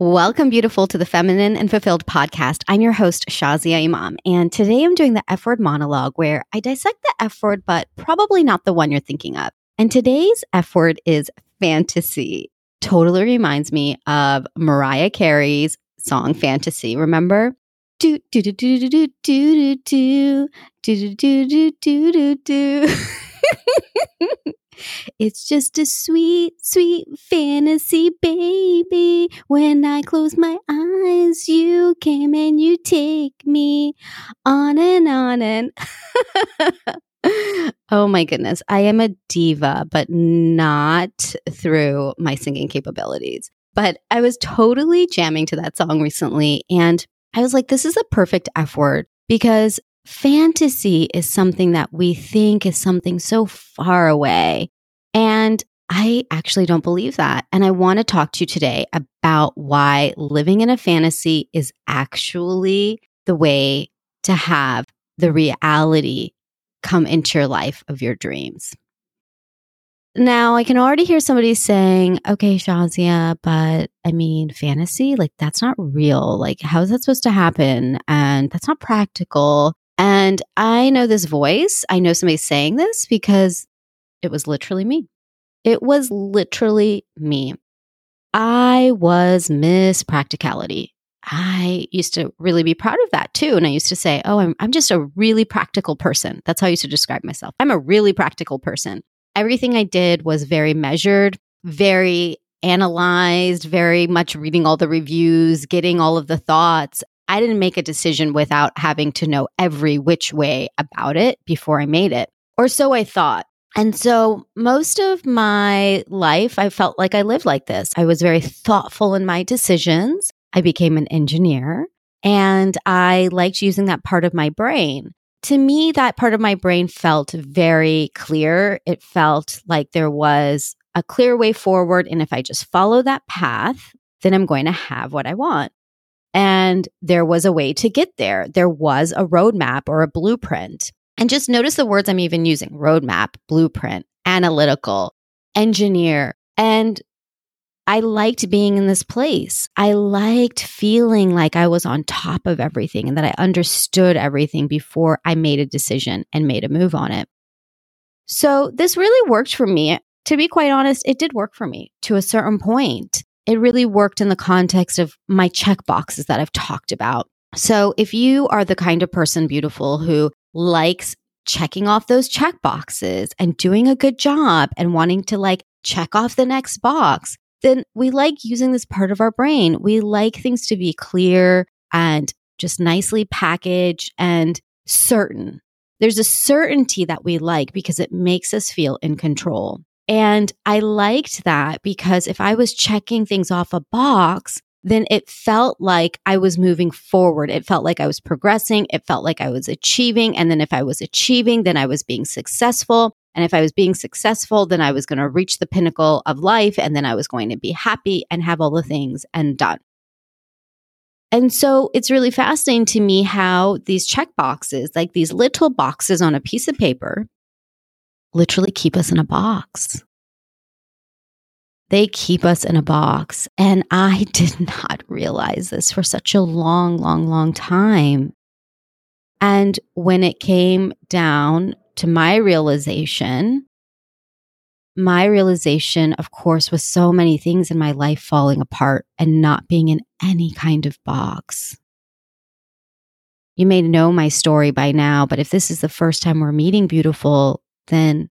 Welcome, beautiful, to the Feminine and Fulfilled podcast. I'm your host, Shazia Imam, and today I'm doing the F word monologue where I dissect the F word, but probably not the one you're thinking of. And today's F word is fantasy. Totally reminds me of Mariah Carey's song Fantasy. Remember? Do do do do do do do do do do do do do do. It's just a sweet, sweet fantasy, baby. When I close my eyes, you came and you take me on and on and. oh my goodness. I am a diva, but not through my singing capabilities. But I was totally jamming to that song recently. And I was like, this is a perfect F word because fantasy is something that we think is something so far away. And I actually don't believe that. And I want to talk to you today about why living in a fantasy is actually the way to have the reality come into your life of your dreams. Now, I can already hear somebody saying, okay, Shazia, but I mean, fantasy, like that's not real. Like, how is that supposed to happen? And that's not practical. And I know this voice. I know somebody saying this because it was literally me. It was literally me. I was Miss Practicality. I used to really be proud of that too. And I used to say, Oh, I'm, I'm just a really practical person. That's how I used to describe myself. I'm a really practical person. Everything I did was very measured, very analyzed, very much reading all the reviews, getting all of the thoughts. I didn't make a decision without having to know every which way about it before I made it. Or so I thought. And so most of my life, I felt like I lived like this. I was very thoughtful in my decisions. I became an engineer and I liked using that part of my brain. To me, that part of my brain felt very clear. It felt like there was a clear way forward. And if I just follow that path, then I'm going to have what I want. And there was a way to get there. There was a roadmap or a blueprint. And just notice the words I'm even using roadmap, blueprint, analytical, engineer. And I liked being in this place. I liked feeling like I was on top of everything and that I understood everything before I made a decision and made a move on it. So this really worked for me. To be quite honest, it did work for me to a certain point. It really worked in the context of my check boxes that I've talked about. So if you are the kind of person, beautiful, who likes checking off those check boxes and doing a good job and wanting to like check off the next box, then we like using this part of our brain. We like things to be clear and just nicely packaged and certain. There's a certainty that we like because it makes us feel in control. And I liked that because if I was checking things off a box, then it felt like I was moving forward. It felt like I was progressing. It felt like I was achieving. And then if I was achieving, then I was being successful. And if I was being successful, then I was going to reach the pinnacle of life. And then I was going to be happy and have all the things and done. And so it's really fascinating to me how these check boxes, like these little boxes on a piece of paper, literally keep us in a box. They keep us in a box. And I did not realize this for such a long, long, long time. And when it came down to my realization, my realization, of course, was so many things in my life falling apart and not being in any kind of box. You may know my story by now, but if this is the first time we're meeting beautiful, then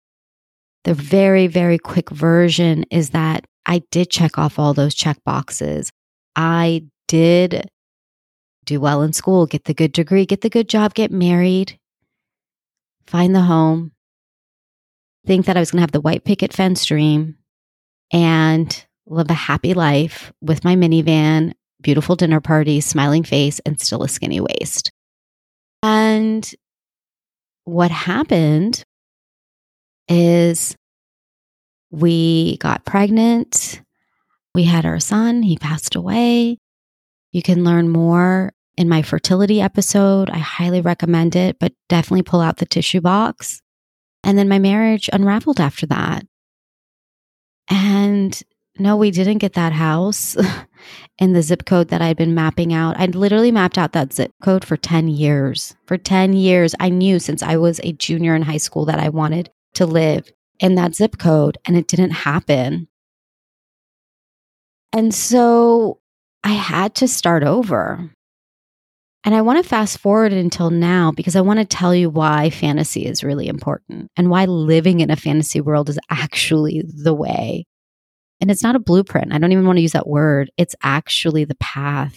the very, very quick version is that I did check off all those check boxes. I did do well in school, get the good degree, get the good job, get married, find the home, think that I was going to have the white picket fence dream and live a happy life with my minivan, beautiful dinner parties, smiling face, and still a skinny waist. And what happened is we got pregnant. We had our son. He passed away. You can learn more in my fertility episode. I highly recommend it, but definitely pull out the tissue box. And then my marriage unraveled after that. And no, we didn't get that house in the zip code that I'd been mapping out. I'd literally mapped out that zip code for 10 years. For 10 years, I knew since I was a junior in high school that I wanted to live in that zip code, and it didn't happen. And so I had to start over. And I want to fast forward until now because I want to tell you why fantasy is really important and why living in a fantasy world is actually the way. And it's not a blueprint. I don't even want to use that word. It's actually the path.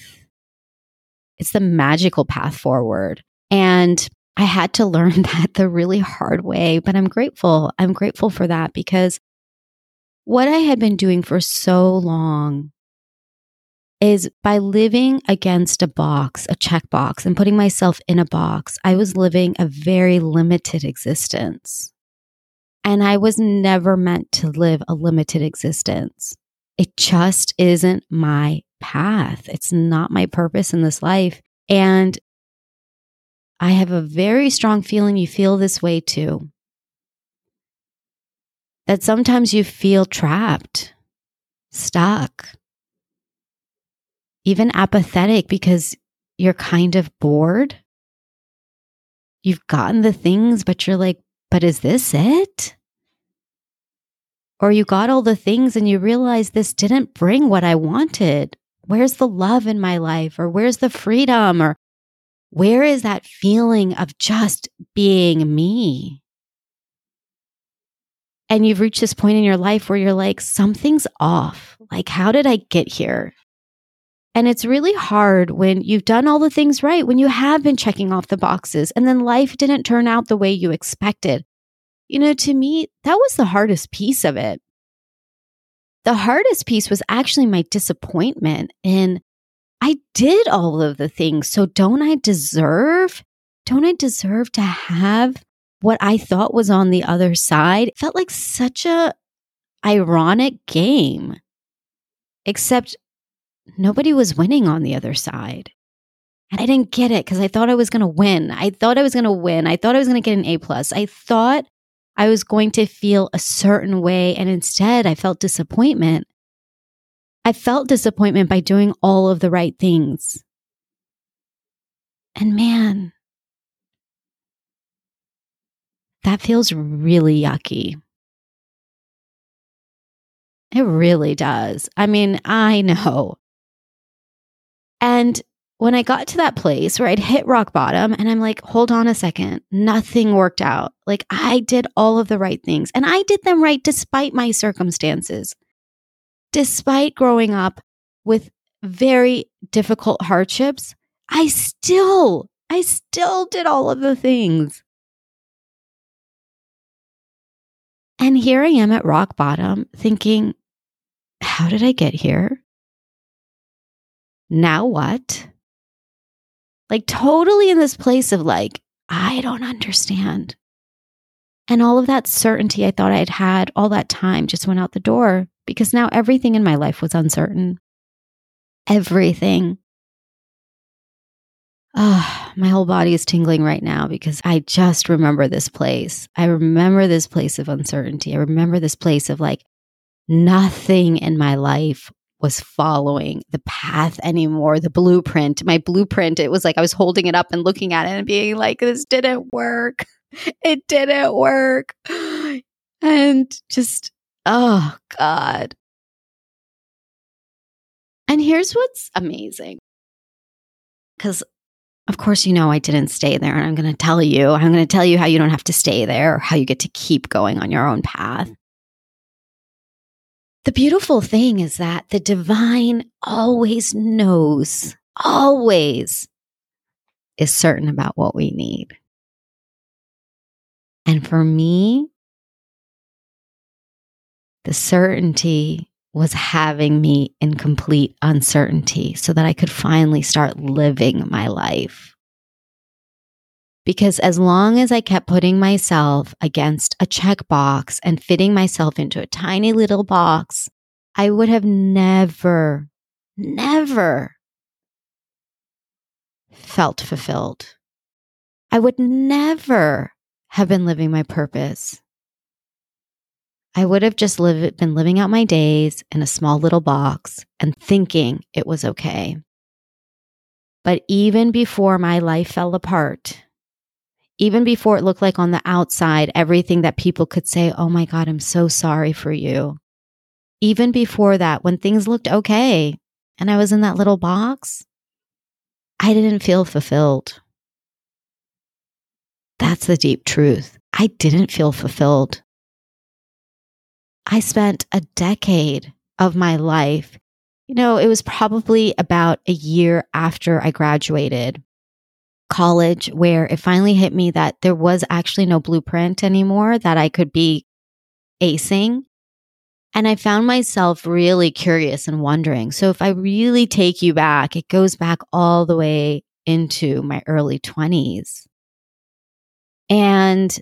It's the magical path forward. And I had to learn that the really hard way, but I'm grateful. I'm grateful for that because what I had been doing for so long is by living against a box, a checkbox, and putting myself in a box, I was living a very limited existence. And I was never meant to live a limited existence. It just isn't my path. It's not my purpose in this life. And I have a very strong feeling you feel this way too. That sometimes you feel trapped, stuck, even apathetic because you're kind of bored. You've gotten the things, but you're like, but is this it? Or you got all the things and you realize this didn't bring what I wanted. Where's the love in my life? Or where's the freedom? Or where is that feeling of just being me? And you've reached this point in your life where you're like, something's off. Like, how did I get here? And it's really hard when you've done all the things right, when you have been checking off the boxes, and then life didn't turn out the way you expected. You know, to me, that was the hardest piece of it. The hardest piece was actually my disappointment in I did all of the things. So don't I deserve, don't I deserve to have what I thought was on the other side? It felt like such a ironic game. Except nobody was winning on the other side. And I didn't get it because I thought I was going to win. I thought I was going to win. I thought I was going to get an A plus. I thought I was going to feel a certain way. And instead, I felt disappointment. I felt disappointment by doing all of the right things. And man, that feels really yucky. It really does. I mean, I know and when I got to that place where I'd hit rock bottom and I'm like, hold on a second, nothing worked out. Like I did all of the right things and I did them right despite my circumstances, despite growing up with very difficult hardships. I still, I still did all of the things. And here I am at rock bottom thinking, how did I get here? now what? Like, totally in this place of like, I don't understand. And all of that certainty I thought I'd had all that time just went out the door because now everything in my life was uncertain. Everything. Oh, my whole body is tingling right now because I just remember this place. I remember this place of uncertainty. I remember this place of like nothing in my life was following the path anymore, the blueprint. My blueprint, it was like I was holding it up and looking at it and being like, this didn't work. It didn't work. And just, oh God. And here's what's amazing. Because, of course, you know, I didn't stay there. And I'm going to tell you, I'm going to tell you how you don't have to stay there or how you get to keep going on your own path. Mm. The beautiful thing is that the divine always knows, always is certain about what we need. And for me, the certainty was having me in complete uncertainty so that I could finally start living my life. Because as long as I kept putting myself against a checkbox and fitting myself into a tiny little box, I would have never, never felt fulfilled. I would never have been living my purpose. I would have just live, been living out my days in a small little box and thinking it was okay. But even before my life fell apart, even before it looked like on the outside, everything that people could say, Oh my God, I'm so sorry for you. Even before that, when things looked okay and I was in that little box, I didn't feel fulfilled. That's the deep truth. I didn't feel fulfilled. I spent a decade of my life. You know, it was probably about a year after I graduated college where it finally hit me that there was actually no blueprint anymore that I could be acing. And I found myself really curious and wondering. So, if I really take you back, it goes back all the way into my early 20s. And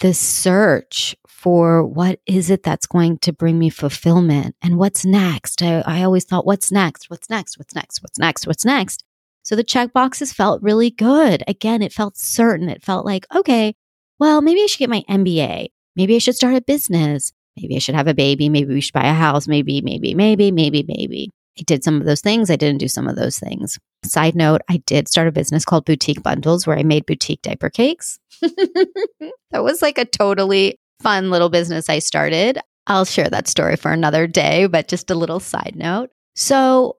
the search for what is it that's going to bring me fulfillment and what's next. I, I always thought, what's next? What's next? What's next? What's next? What's next? So the check boxes felt really good. Again, it felt certain. It felt like, okay, well, maybe I should get my MBA. Maybe I should start a business. Maybe I should have a baby. Maybe we should buy a house. Maybe, maybe, maybe, maybe, maybe. I did some of those things. I didn't do some of those things. Side note, I did start a business called Boutique Bundles where I made boutique diaper cakes. that was like a totally fun little business I started. I'll share that story for another day, but just a little side note. So,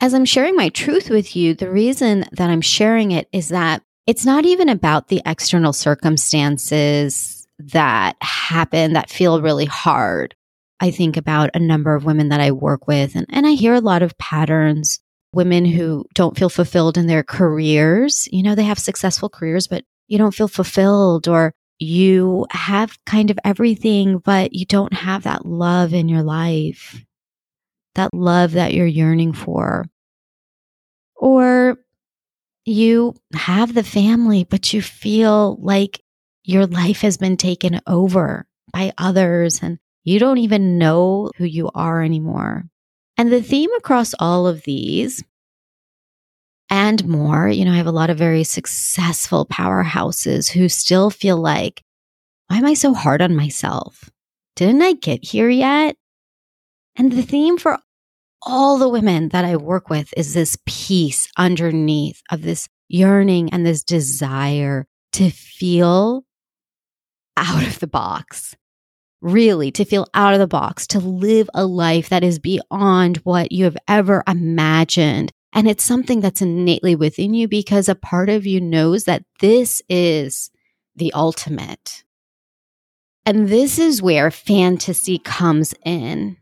as I'm sharing my truth with you, the reason that I'm sharing it is that it's not even about the external circumstances that happen that feel really hard. I think about a number of women that I work with, and, and I hear a lot of patterns. Women who don't feel fulfilled in their careers. You know, they have successful careers, but you don't feel fulfilled, or you have kind of everything, but you don't have that love in your life, that love that you're yearning for. Or you have the family, but you feel like your life has been taken over by others and you don't even know who you are anymore. And the theme across all of these and more, you know, I have a lot of very successful powerhouses who still feel like, why am I so hard on myself? Didn't I get here yet? And the theme for all the women that I work with is this piece underneath of this yearning and this desire to feel out of the box, really to feel out of the box, to live a life that is beyond what you have ever imagined. And it's something that's innately within you because a part of you knows that this is the ultimate. And this is where fantasy comes in.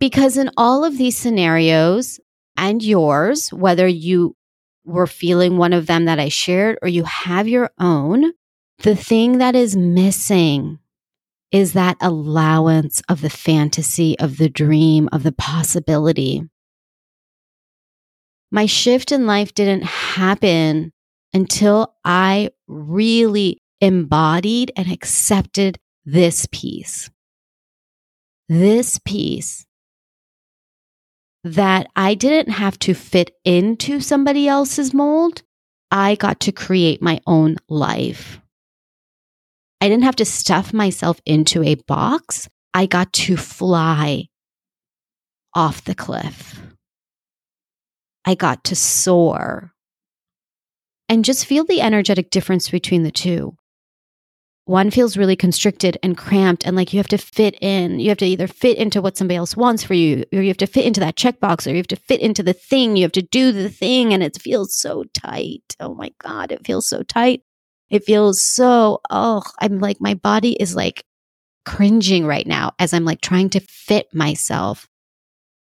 Because in all of these scenarios and yours, whether you were feeling one of them that I shared or you have your own, the thing that is missing is that allowance of the fantasy, of the dream, of the possibility. My shift in life didn't happen until I really embodied and accepted this piece. This piece that I didn't have to fit into somebody else's mold. I got to create my own life. I didn't have to stuff myself into a box. I got to fly off the cliff. I got to soar and just feel the energetic difference between the two. One feels really constricted and cramped, and like you have to fit in. You have to either fit into what somebody else wants for you, or you have to fit into that checkbox, or you have to fit into the thing. You have to do the thing, and it feels so tight. Oh my God, it feels so tight. It feels so, oh, I'm like, my body is like cringing right now as I'm like trying to fit myself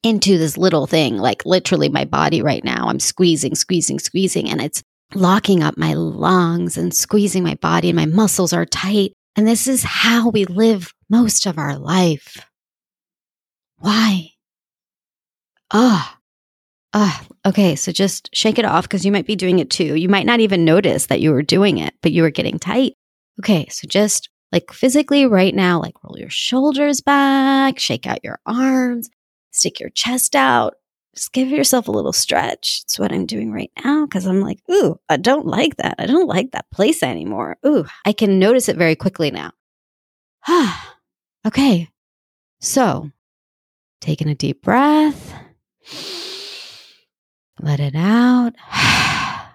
into this little thing, like literally my body right now. I'm squeezing, squeezing, squeezing, and it's locking up my lungs and squeezing my body, and my muscles are tight. And this is how we live most of our life. Why? Ah, ah, okay. So just shake it off because you might be doing it too. You might not even notice that you were doing it, but you were getting tight. Okay. So just like physically right now, like roll your shoulders back, shake out your arms, stick your chest out, just give yourself a little stretch. It's what I'm doing right now because I'm like, ooh, I don't like that. I don't like that place anymore. Ooh, I can notice it very quickly now. okay. So, taking a deep breath, let it out.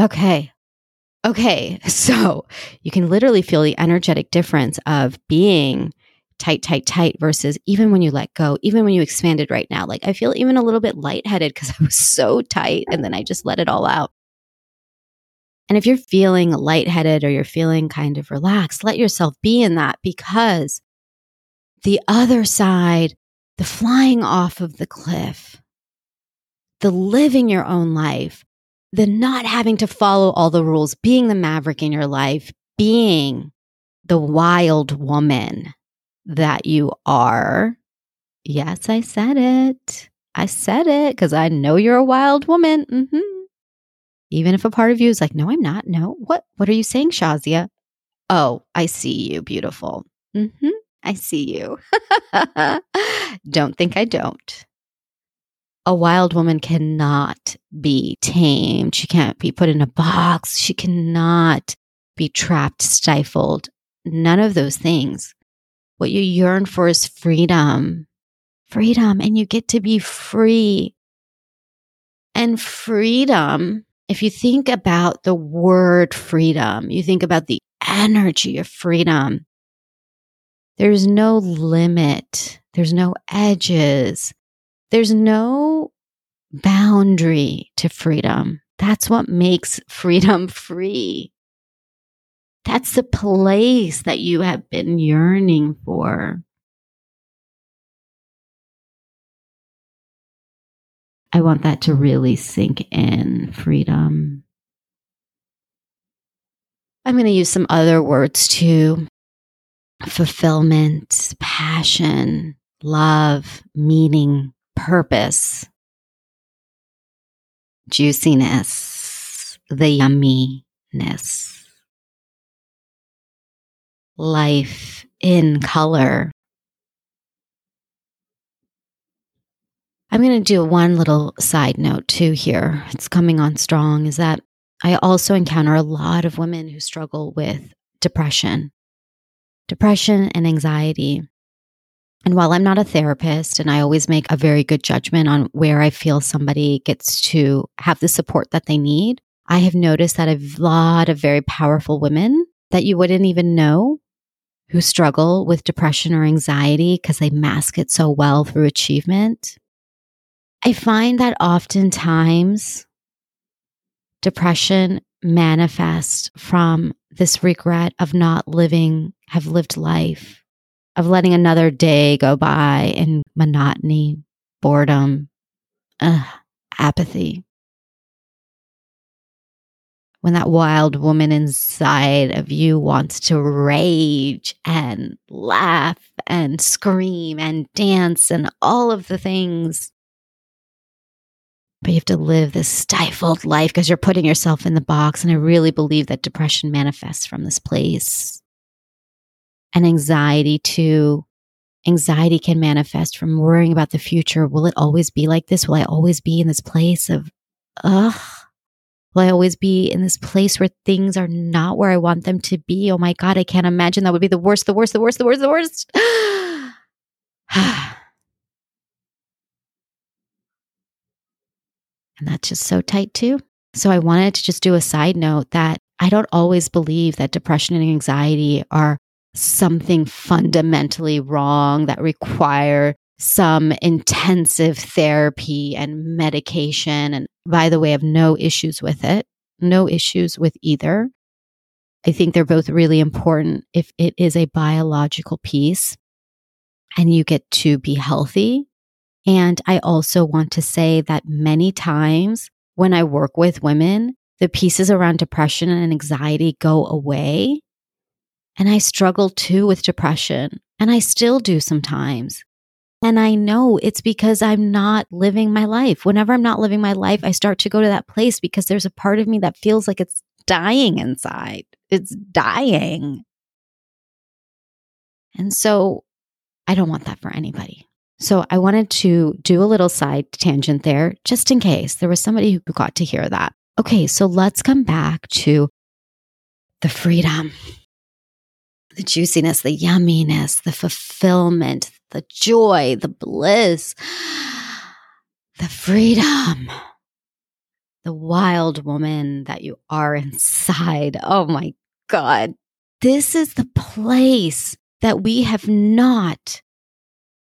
okay. Okay. So, you can literally feel the energetic difference of being tight, tight, tight versus even when you let go, even when you expanded right now. Like, I feel even a little bit lightheaded because I was so tight and then I just let it all out. And if you're feeling lightheaded or you're feeling kind of relaxed, let yourself be in that because the other side, the flying off of the cliff, the living your own life, the not having to follow all the rules, being the maverick in your life, being the wild woman that you are. Yes, I said it. I said it because I know you're a wild woman. Mm-hmm. Even if a part of you is like, no, I'm not. No. What what are you saying, Shazia? Oh, I see you, beautiful. Mm-hmm. I see you. don't think I don't. A wild woman cannot be tamed. She can't be put in a box. She cannot be trapped, stifled. None of those things. What you yearn for is freedom. Freedom. And you get to be free. And freedom if you think about the word freedom, you think about the energy of freedom. There's no limit. There's no edges. There's no boundary to freedom. That's what makes freedom free. That's the place that you have been yearning for. I want that to really sink in freedom. I'm going to use some other words too fulfillment, passion, love, meaning, purpose, juiciness, the yumminess, life in color, I'm going to do one little side note too here. It's coming on strong is that I also encounter a lot of women who struggle with depression, depression and anxiety. And while I'm not a therapist and I always make a very good judgment on where I feel somebody gets to have the support that they need, I have noticed that a lot of very powerful women that you wouldn't even know who struggle with depression or anxiety because they mask it so well through achievement I find that oftentimes depression manifests from this regret of not living, have lived life, of letting another day go by in monotony, boredom, uh, apathy. When that wild woman inside of you wants to rage and laugh and scream and dance and all of the things but you have to live this stifled life because you're putting yourself in the box. And I really believe that depression manifests from this place. And anxiety, too. Anxiety can manifest from worrying about the future. Will it always be like this? Will I always be in this place of, ugh? Will I always be in this place where things are not where I want them to be? Oh my God, I can't imagine. That would be the worst, the worst, the worst, the worst, the worst. And that's just so tight too. So I wanted to just do a side note that I don't always believe that depression and anxiety are something fundamentally wrong that require some intensive therapy and medication. And by the way, I have no issues with it, no issues with either. I think they're both really important if it is a biological piece and you get to be healthy and I also want to say that many times when I work with women, the pieces around depression and anxiety go away. And I struggle too with depression, and I still do sometimes. And I know it's because I'm not living my life. Whenever I'm not living my life, I start to go to that place because there's a part of me that feels like it's dying inside. It's dying. And so I don't want that for anybody. So I wanted to do a little side tangent there just in case there was somebody who got to hear that. Okay, so let's come back to the freedom. The juiciness, the yumminess, the fulfillment, the joy, the bliss, the freedom, the wild woman that you are inside. Oh my God. This is the place that we have not,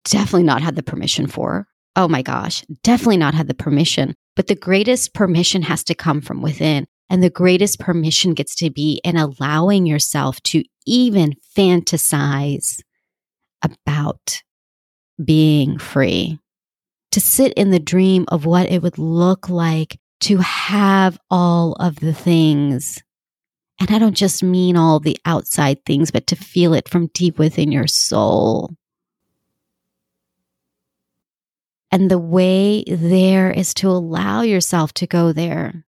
definitely not had the permission for. Oh my gosh, definitely not had the permission. But the greatest permission has to come from within. And the greatest permission gets to be in allowing yourself to even fantasize about being free, to sit in the dream of what it would look like to have all of the things. And I don't just mean all the outside things, but to feel it from deep within your soul. And the way there is to allow yourself to go there.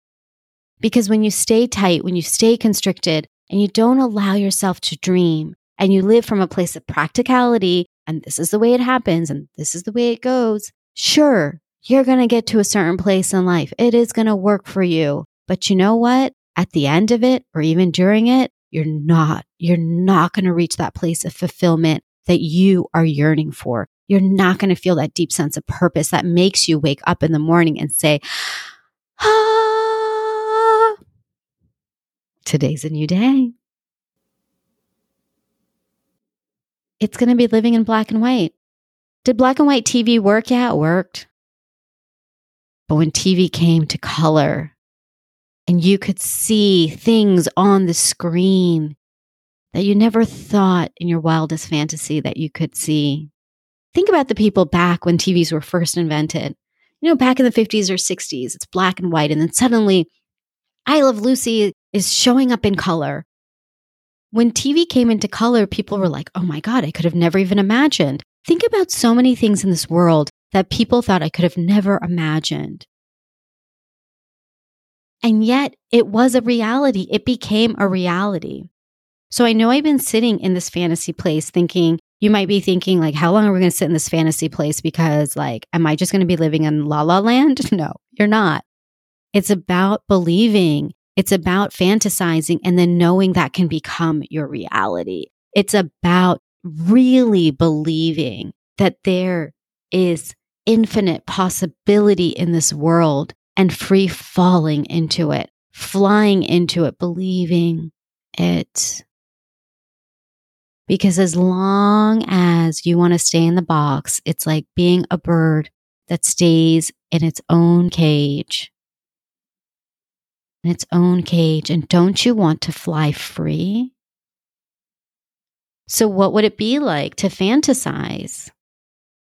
Because when you stay tight, when you stay constricted, and you don't allow yourself to dream, and you live from a place of practicality, and this is the way it happens, and this is the way it goes, sure, you're going to get to a certain place in life. It is going to work for you. But you know what? At the end of it, or even during it, you're not, you're not going to reach that place of fulfillment that you are yearning for. You're not going to feel that deep sense of purpose that makes you wake up in the morning and say, ah, today's a new day. It's going to be living in black and white. Did black and white TV work? Yeah, it worked. But when TV came to color and you could see things on the screen that you never thought in your wildest fantasy that you could see. Think about the people back when TVs were first invented. You know, back in the 50s or 60s, it's black and white. And then suddenly, I Love Lucy is showing up in color. When TV came into color, people were like, oh my God, I could have never even imagined. Think about so many things in this world that people thought I could have never imagined. And yet it was a reality. It became a reality. So I know I've been sitting in this fantasy place thinking, you might be thinking, like, how long are we going to sit in this fantasy place? Because, like, am I just going to be living in la la land? No, you're not. It's about believing, it's about fantasizing and then knowing that can become your reality. It's about really believing that there is infinite possibility in this world and free falling into it, flying into it, believing it. Because as long as you want to stay in the box, it's like being a bird that stays in its own cage. In its own cage. And don't you want to fly free? So, what would it be like to fantasize?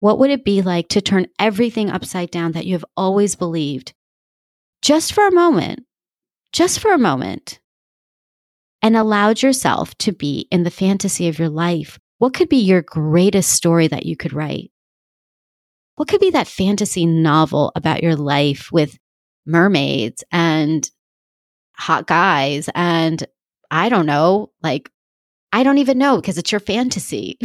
What would it be like to turn everything upside down that you have always believed just for a moment, just for a moment, and allowed yourself to be in the fantasy of your life? What could be your greatest story that you could write? What could be that fantasy novel about your life with mermaids and hot guys and I don't know, like I don't even know because it's your fantasy.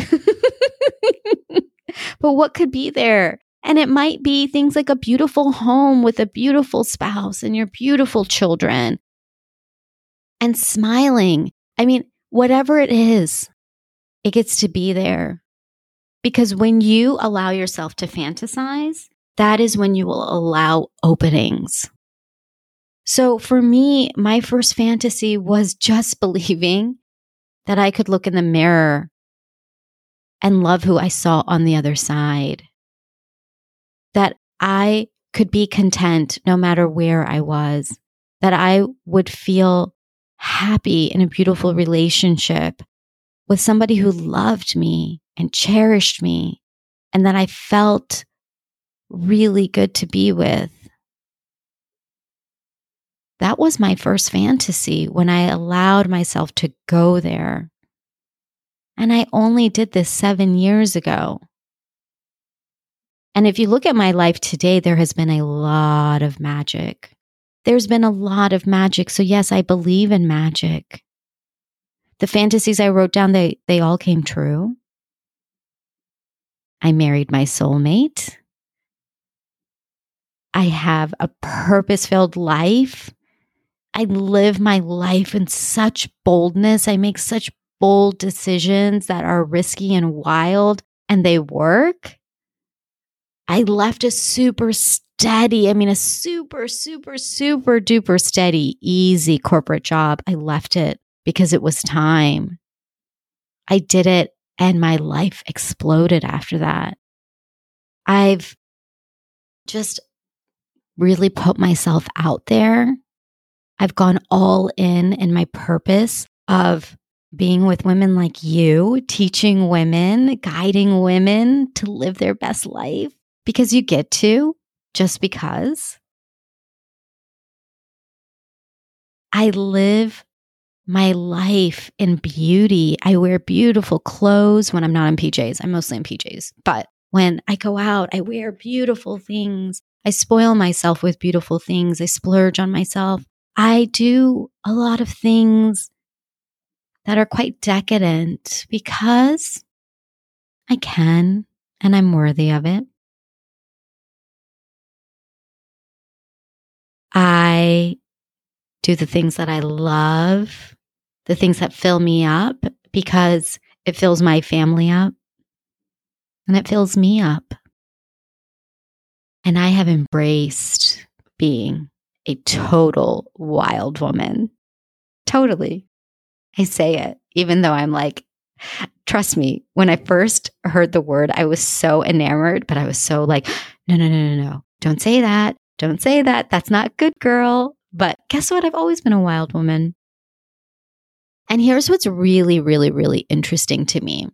but what could be there? And it might be things like a beautiful home with a beautiful spouse and your beautiful children and smiling. I mean, whatever it is, it gets to be there. Because when you allow yourself to fantasize, that is when you will allow openings. So for me, my first fantasy was just believing that I could look in the mirror and love who I saw on the other side. That I could be content no matter where I was, that I would feel happy in a beautiful relationship with somebody who loved me and cherished me, and that I felt really good to be with. That was my first fantasy when I allowed myself to go there. And I only did this seven years ago. And if you look at my life today, there has been a lot of magic. There's been a lot of magic. So, yes, I believe in magic. The fantasies I wrote down, they, they all came true. I married my soulmate. I have a purpose filled life. I live my life in such boldness. I make such bold decisions that are risky and wild and they work, I left a super steady, I mean, a super, super, super duper steady, easy corporate job. I left it because it was time. I did it and my life exploded after that. I've just really put myself out there. I've gone all in in my purpose of being with women like you, teaching women, guiding women to live their best life because you get to just because. I live my life in beauty. I wear beautiful clothes when I'm not in PJs. I'm mostly in PJs, but when I go out, I wear beautiful things. I spoil myself with beautiful things. I splurge on myself. I do a lot of things that are quite decadent because I can and I'm worthy of it. I do the things that I love, the things that fill me up because it fills my family up and it fills me up. And I have embraced being a total wild woman. Totally. I say it, even though I'm like, trust me, when I first heard the word, I was so enamored, but I was so like, no, no, no, no, no. Don't say that. Don't say that. That's not good, girl. But guess what? I've always been a wild woman. And here's what's really, really, really interesting to me.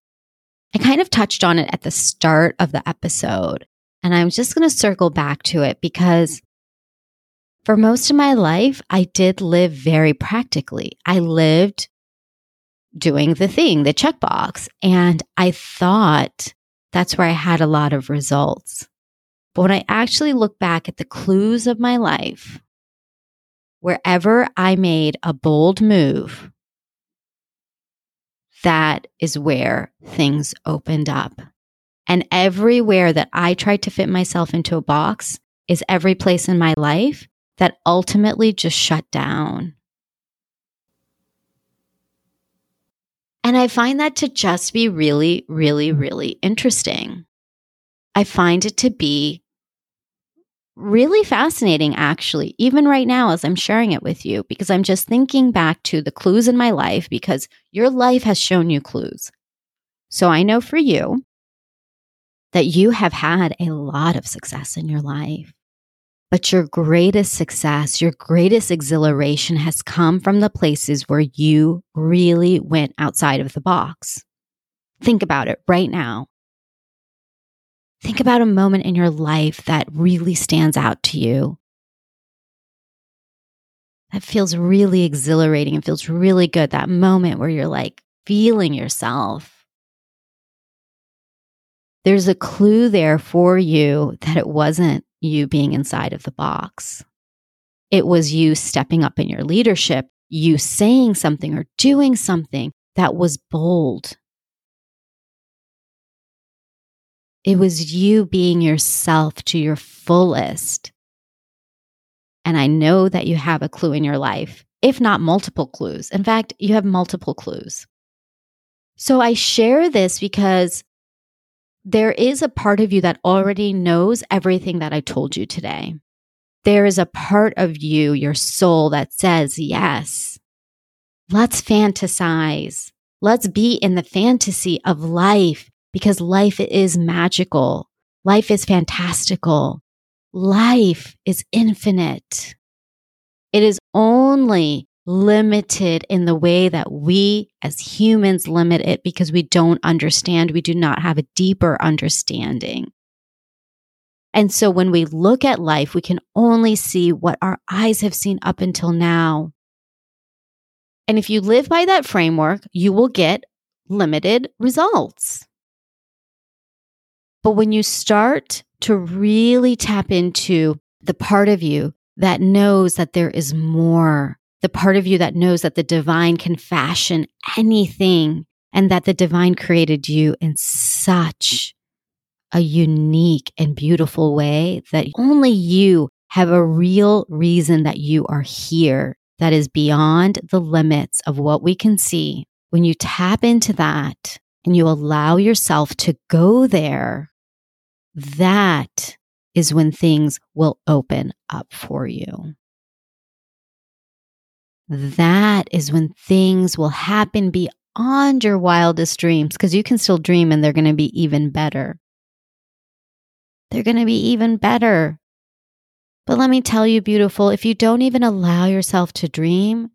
I kind of touched on it at the start of the episode, and I'm just going to circle back to it because for most of my life, I did live very practically. I lived doing the thing, the checkbox. And I thought that's where I had a lot of results. But when I actually look back at the clues of my life, wherever I made a bold move, that is where things opened up. And everywhere that I tried to fit myself into a box is every place in my life that ultimately just shut down. And I find that to just be really, really, really interesting. I find it to be really fascinating, actually, even right now as I'm sharing it with you, because I'm just thinking back to the clues in my life because your life has shown you clues. So I know for you that you have had a lot of success in your life. But your greatest success, your greatest exhilaration has come from the places where you really went outside of the box. Think about it right now. Think about a moment in your life that really stands out to you. That feels really exhilarating and feels really good. That moment where you're like feeling yourself. There's a clue there for you that it wasn't you being inside of the box. It was you stepping up in your leadership, you saying something or doing something that was bold. It was you being yourself to your fullest. And I know that you have a clue in your life, if not multiple clues. In fact, you have multiple clues. So I share this because there is a part of you that already knows everything that I told you today. There is a part of you, your soul, that says, yes, let's fantasize. Let's be in the fantasy of life because life is magical. Life is fantastical. Life is infinite. It is only limited in the way that we as humans limit it because we don't understand. We do not have a deeper understanding. And so when we look at life, we can only see what our eyes have seen up until now. And if you live by that framework, you will get limited results. But when you start to really tap into the part of you that knows that there is more, the part of you that knows that the divine can fashion anything and that the divine created you in such a unique and beautiful way that only you have a real reason that you are here that is beyond the limits of what we can see when you tap into that and you allow yourself to go there, that is when things will open up for you. That is when things will happen beyond your wildest dreams because you can still dream and they're going to be even better. They're going to be even better. But let me tell you, beautiful, if you don't even allow yourself to dream,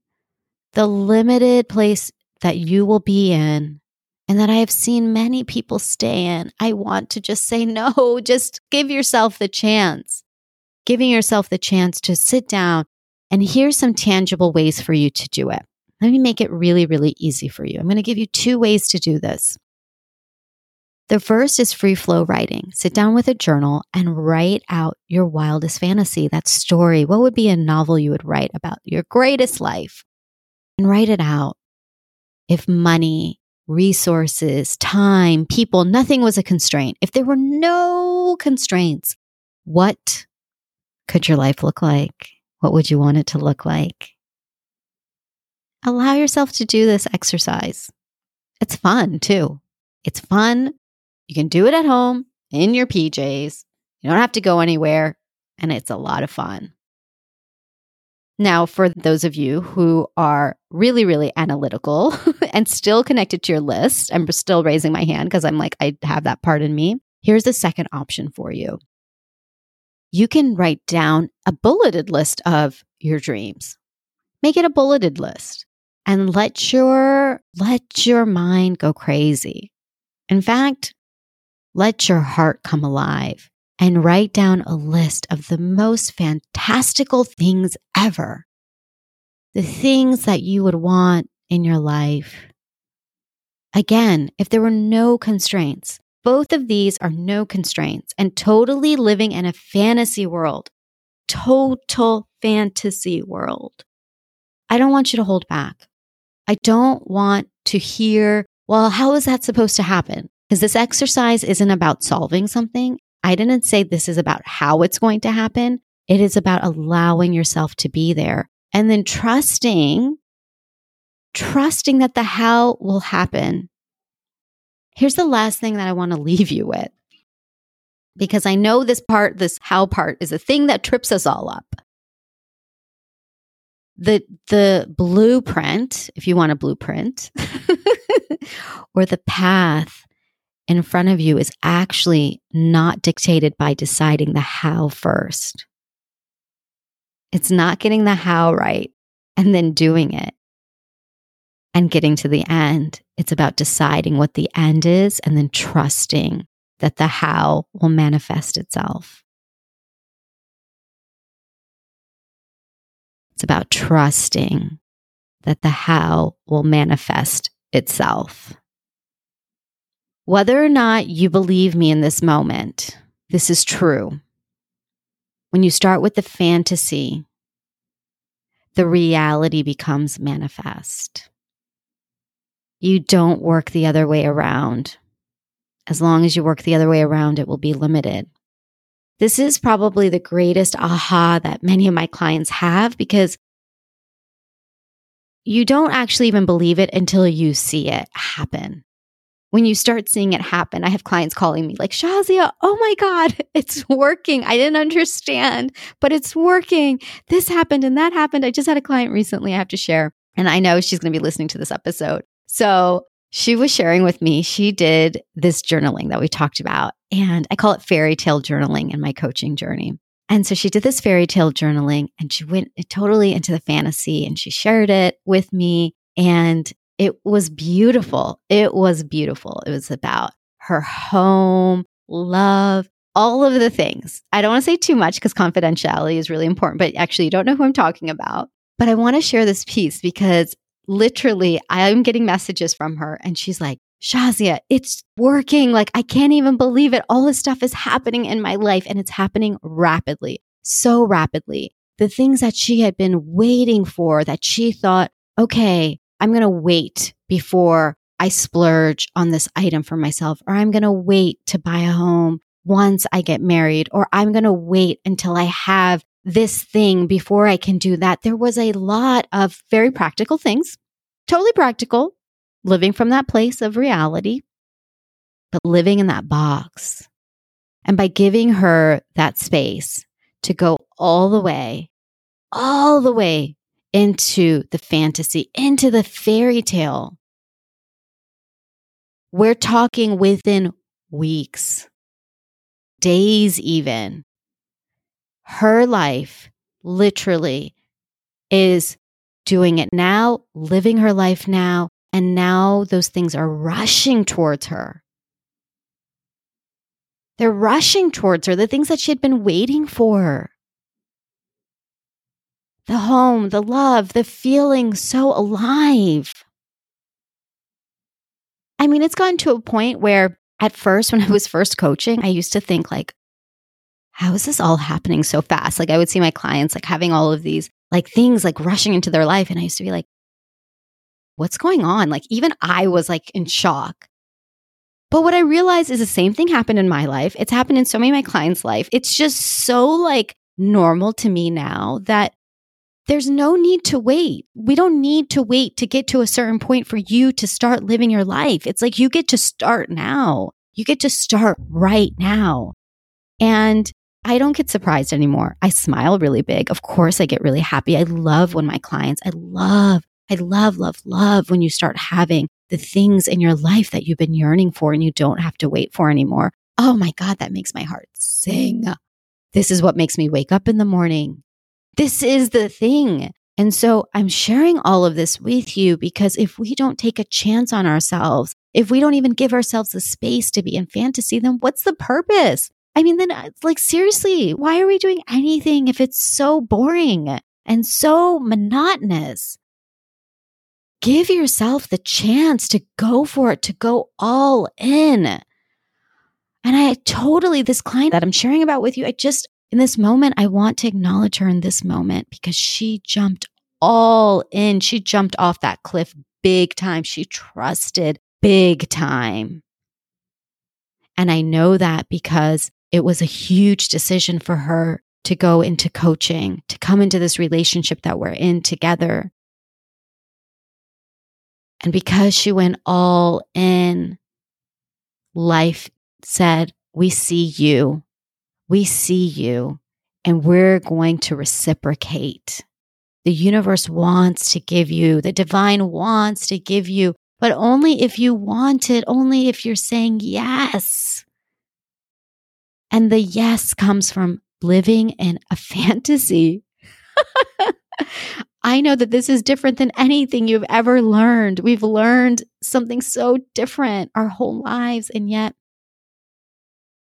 the limited place that you will be in and that I have seen many people stay in, I want to just say, no, just give yourself the chance. Giving yourself the chance to sit down and here's some tangible ways for you to do it. Let me make it really, really easy for you. I'm going to give you two ways to do this. The first is free flow writing. Sit down with a journal and write out your wildest fantasy, that story. What would be a novel you would write about your greatest life? And write it out. If money, resources, time, people, nothing was a constraint, if there were no constraints, what could your life look like? What would you want it to look like? Allow yourself to do this exercise. It's fun too. It's fun. You can do it at home in your PJs. You don't have to go anywhere, and it's a lot of fun. Now, for those of you who are really, really analytical and still connected to your list, I'm still raising my hand because I'm like, I have that part in me. Here's the second option for you you can write down a bulleted list of your dreams. Make it a bulleted list and let your let your mind go crazy. In fact, let your heart come alive and write down a list of the most fantastical things ever. The things that you would want in your life. Again, if there were no constraints, both of these are no constraints and totally living in a fantasy world. Total fantasy world. I don't want you to hold back. I don't want to hear, well, how is that supposed to happen? Because this exercise isn't about solving something. I didn't say this is about how it's going to happen. It is about allowing yourself to be there and then trusting, trusting that the how will happen Here's the last thing that I want to leave you with. Because I know this part, this how part is a thing that trips us all up. The the blueprint, if you want a blueprint, or the path in front of you is actually not dictated by deciding the how first. It's not getting the how right and then doing it and getting to the end. It's about deciding what the end is and then trusting that the how will manifest itself. It's about trusting that the how will manifest itself. Whether or not you believe me in this moment, this is true. When you start with the fantasy, the reality becomes manifest you don't work the other way around. As long as you work the other way around, it will be limited. This is probably the greatest aha that many of my clients have because you don't actually even believe it until you see it happen. When you start seeing it happen, I have clients calling me like, Shazia, oh my God, it's working. I didn't understand, but it's working. This happened and that happened. I just had a client recently I have to share, and I know she's going to be listening to this episode. So she was sharing with me, she did this journaling that we talked about. And I call it fairy tale journaling in my coaching journey. And so she did this fairy tale journaling and she went totally into the fantasy and she shared it with me. And it was beautiful. It was beautiful. It was about her home, love, all of the things. I don't want to say too much because confidentiality is really important, but actually, you don't know who I'm talking about. But I want to share this piece because literally, I'm getting messages from her and she's like, Shazia, it's working. Like, I can't even believe it. All this stuff is happening in my life and it's happening rapidly, so rapidly. The things that she had been waiting for that she thought, okay, I'm going to wait before I splurge on this item for myself, or I'm going to wait to buy a home once I get married, or I'm going to wait until I have this thing before I can do that. There was a lot of very practical things, totally practical, living from that place of reality, but living in that box. And by giving her that space to go all the way, all the way into the fantasy, into the fairy tale, we're talking within weeks, days, even. Her life literally is doing it now, living her life now, and now those things are rushing towards her. They're rushing towards her, the things that she had been waiting for. The home, the love, the feeling so alive. I mean, it's gotten to a point where at first, when I was first coaching, I used to think like, how is this all happening so fast? Like I would see my clients like having all of these like things like rushing into their life. And I used to be like, what's going on? Like even I was like in shock. But what I realized is the same thing happened in my life. It's happened in so many of my clients' life. It's just so like normal to me now that there's no need to wait. We don't need to wait to get to a certain point for you to start living your life. It's like you get to start now. You get to start right now. And I don't get surprised anymore. I smile really big. Of course, I get really happy. I love when my clients, I love, I love, love, love when you start having the things in your life that you've been yearning for and you don't have to wait for anymore. Oh my God, that makes my heart sing. This is what makes me wake up in the morning. This is the thing. And so I'm sharing all of this with you because if we don't take a chance on ourselves, if we don't even give ourselves the space to be in fantasy, then what's the purpose? I mean, then, uh, like, seriously, why are we doing anything if it's so boring and so monotonous? Give yourself the chance to go for it, to go all in. And I totally, this client that I'm sharing about with you, I just, in this moment, I want to acknowledge her in this moment because she jumped all in. She jumped off that cliff big time. She trusted big time. And I know that because it was a huge decision for her to go into coaching, to come into this relationship that we're in together. And because she went all in, life said, We see you. We see you, and we're going to reciprocate. The universe wants to give you, the divine wants to give you, but only if you want it, only if you're saying yes. And the yes comes from living in a fantasy. I know that this is different than anything you've ever learned. We've learned something so different our whole lives, and yet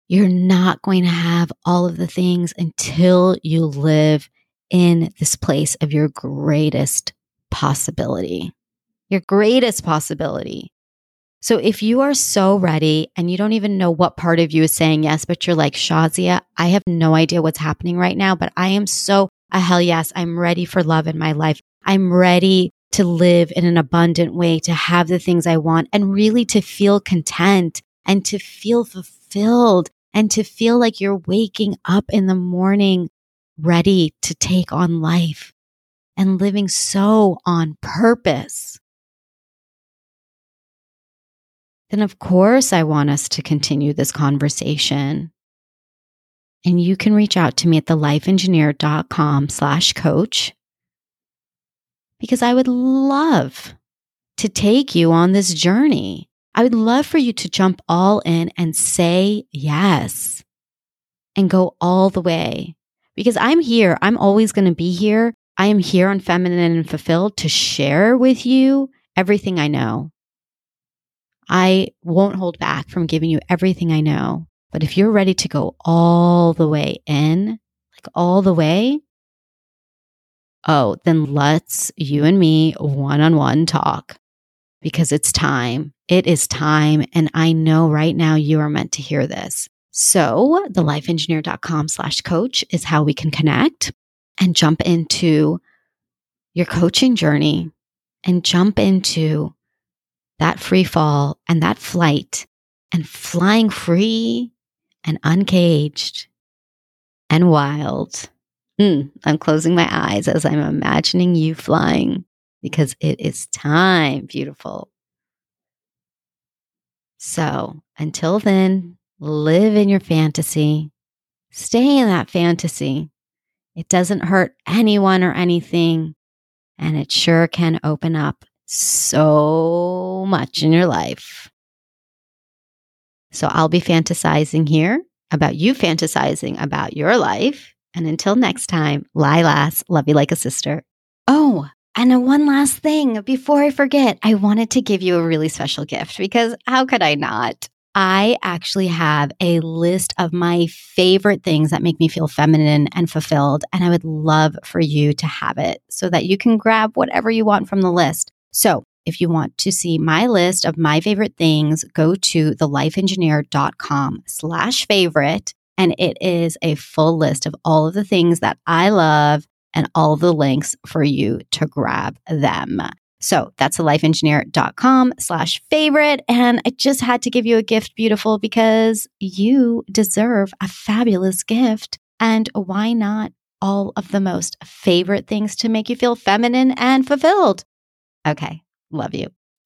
you're not going to have all of the things until you live in this place of your greatest possibility. Your greatest possibility. So if you are so ready and you don't even know what part of you is saying yes, but you're like, Shazia, I have no idea what's happening right now, but I am so a hell yes. I'm ready for love in my life. I'm ready to live in an abundant way, to have the things I want and really to feel content and to feel fulfilled and to feel like you're waking up in the morning ready to take on life and living so on purpose. Then of course I want us to continue this conversation. And you can reach out to me at thelifeengineer.com slash coach because I would love to take you on this journey. I would love for you to jump all in and say yes and go all the way because I'm here. I'm always going to be here. I am here on Feminine and Fulfilled to share with you everything I know. I won't hold back from giving you everything I know. But if you're ready to go all the way in, like all the way, oh, then let's you and me one on one talk because it's time. It is time. And I know right now you are meant to hear this. So thelifeengineer.com slash coach is how we can connect and jump into your coaching journey and jump into that free fall and that flight and flying free and uncaged and wild. Mm, I'm closing my eyes as I'm imagining you flying because it is time, beautiful. So until then, live in your fantasy, stay in that fantasy. It doesn't hurt anyone or anything, and it sure can open up so much in your life. So I'll be fantasizing here about you fantasizing about your life. And until next time, Lilas, love you like a sister. Oh, and one last thing before I forget, I wanted to give you a really special gift because how could I not? I actually have a list of my favorite things that make me feel feminine and fulfilled. And I would love for you to have it so that you can grab whatever you want from the list. So if you want to see my list of my favorite things, go to thelifeengineer.com slash favorite. And it is a full list of all of the things that I love and all the links for you to grab them. So that's thelifeengineer.com slash favorite. And I just had to give you a gift, beautiful, because you deserve a fabulous gift. And why not all of the most favorite things to make you feel feminine and fulfilled? Okay. Love you.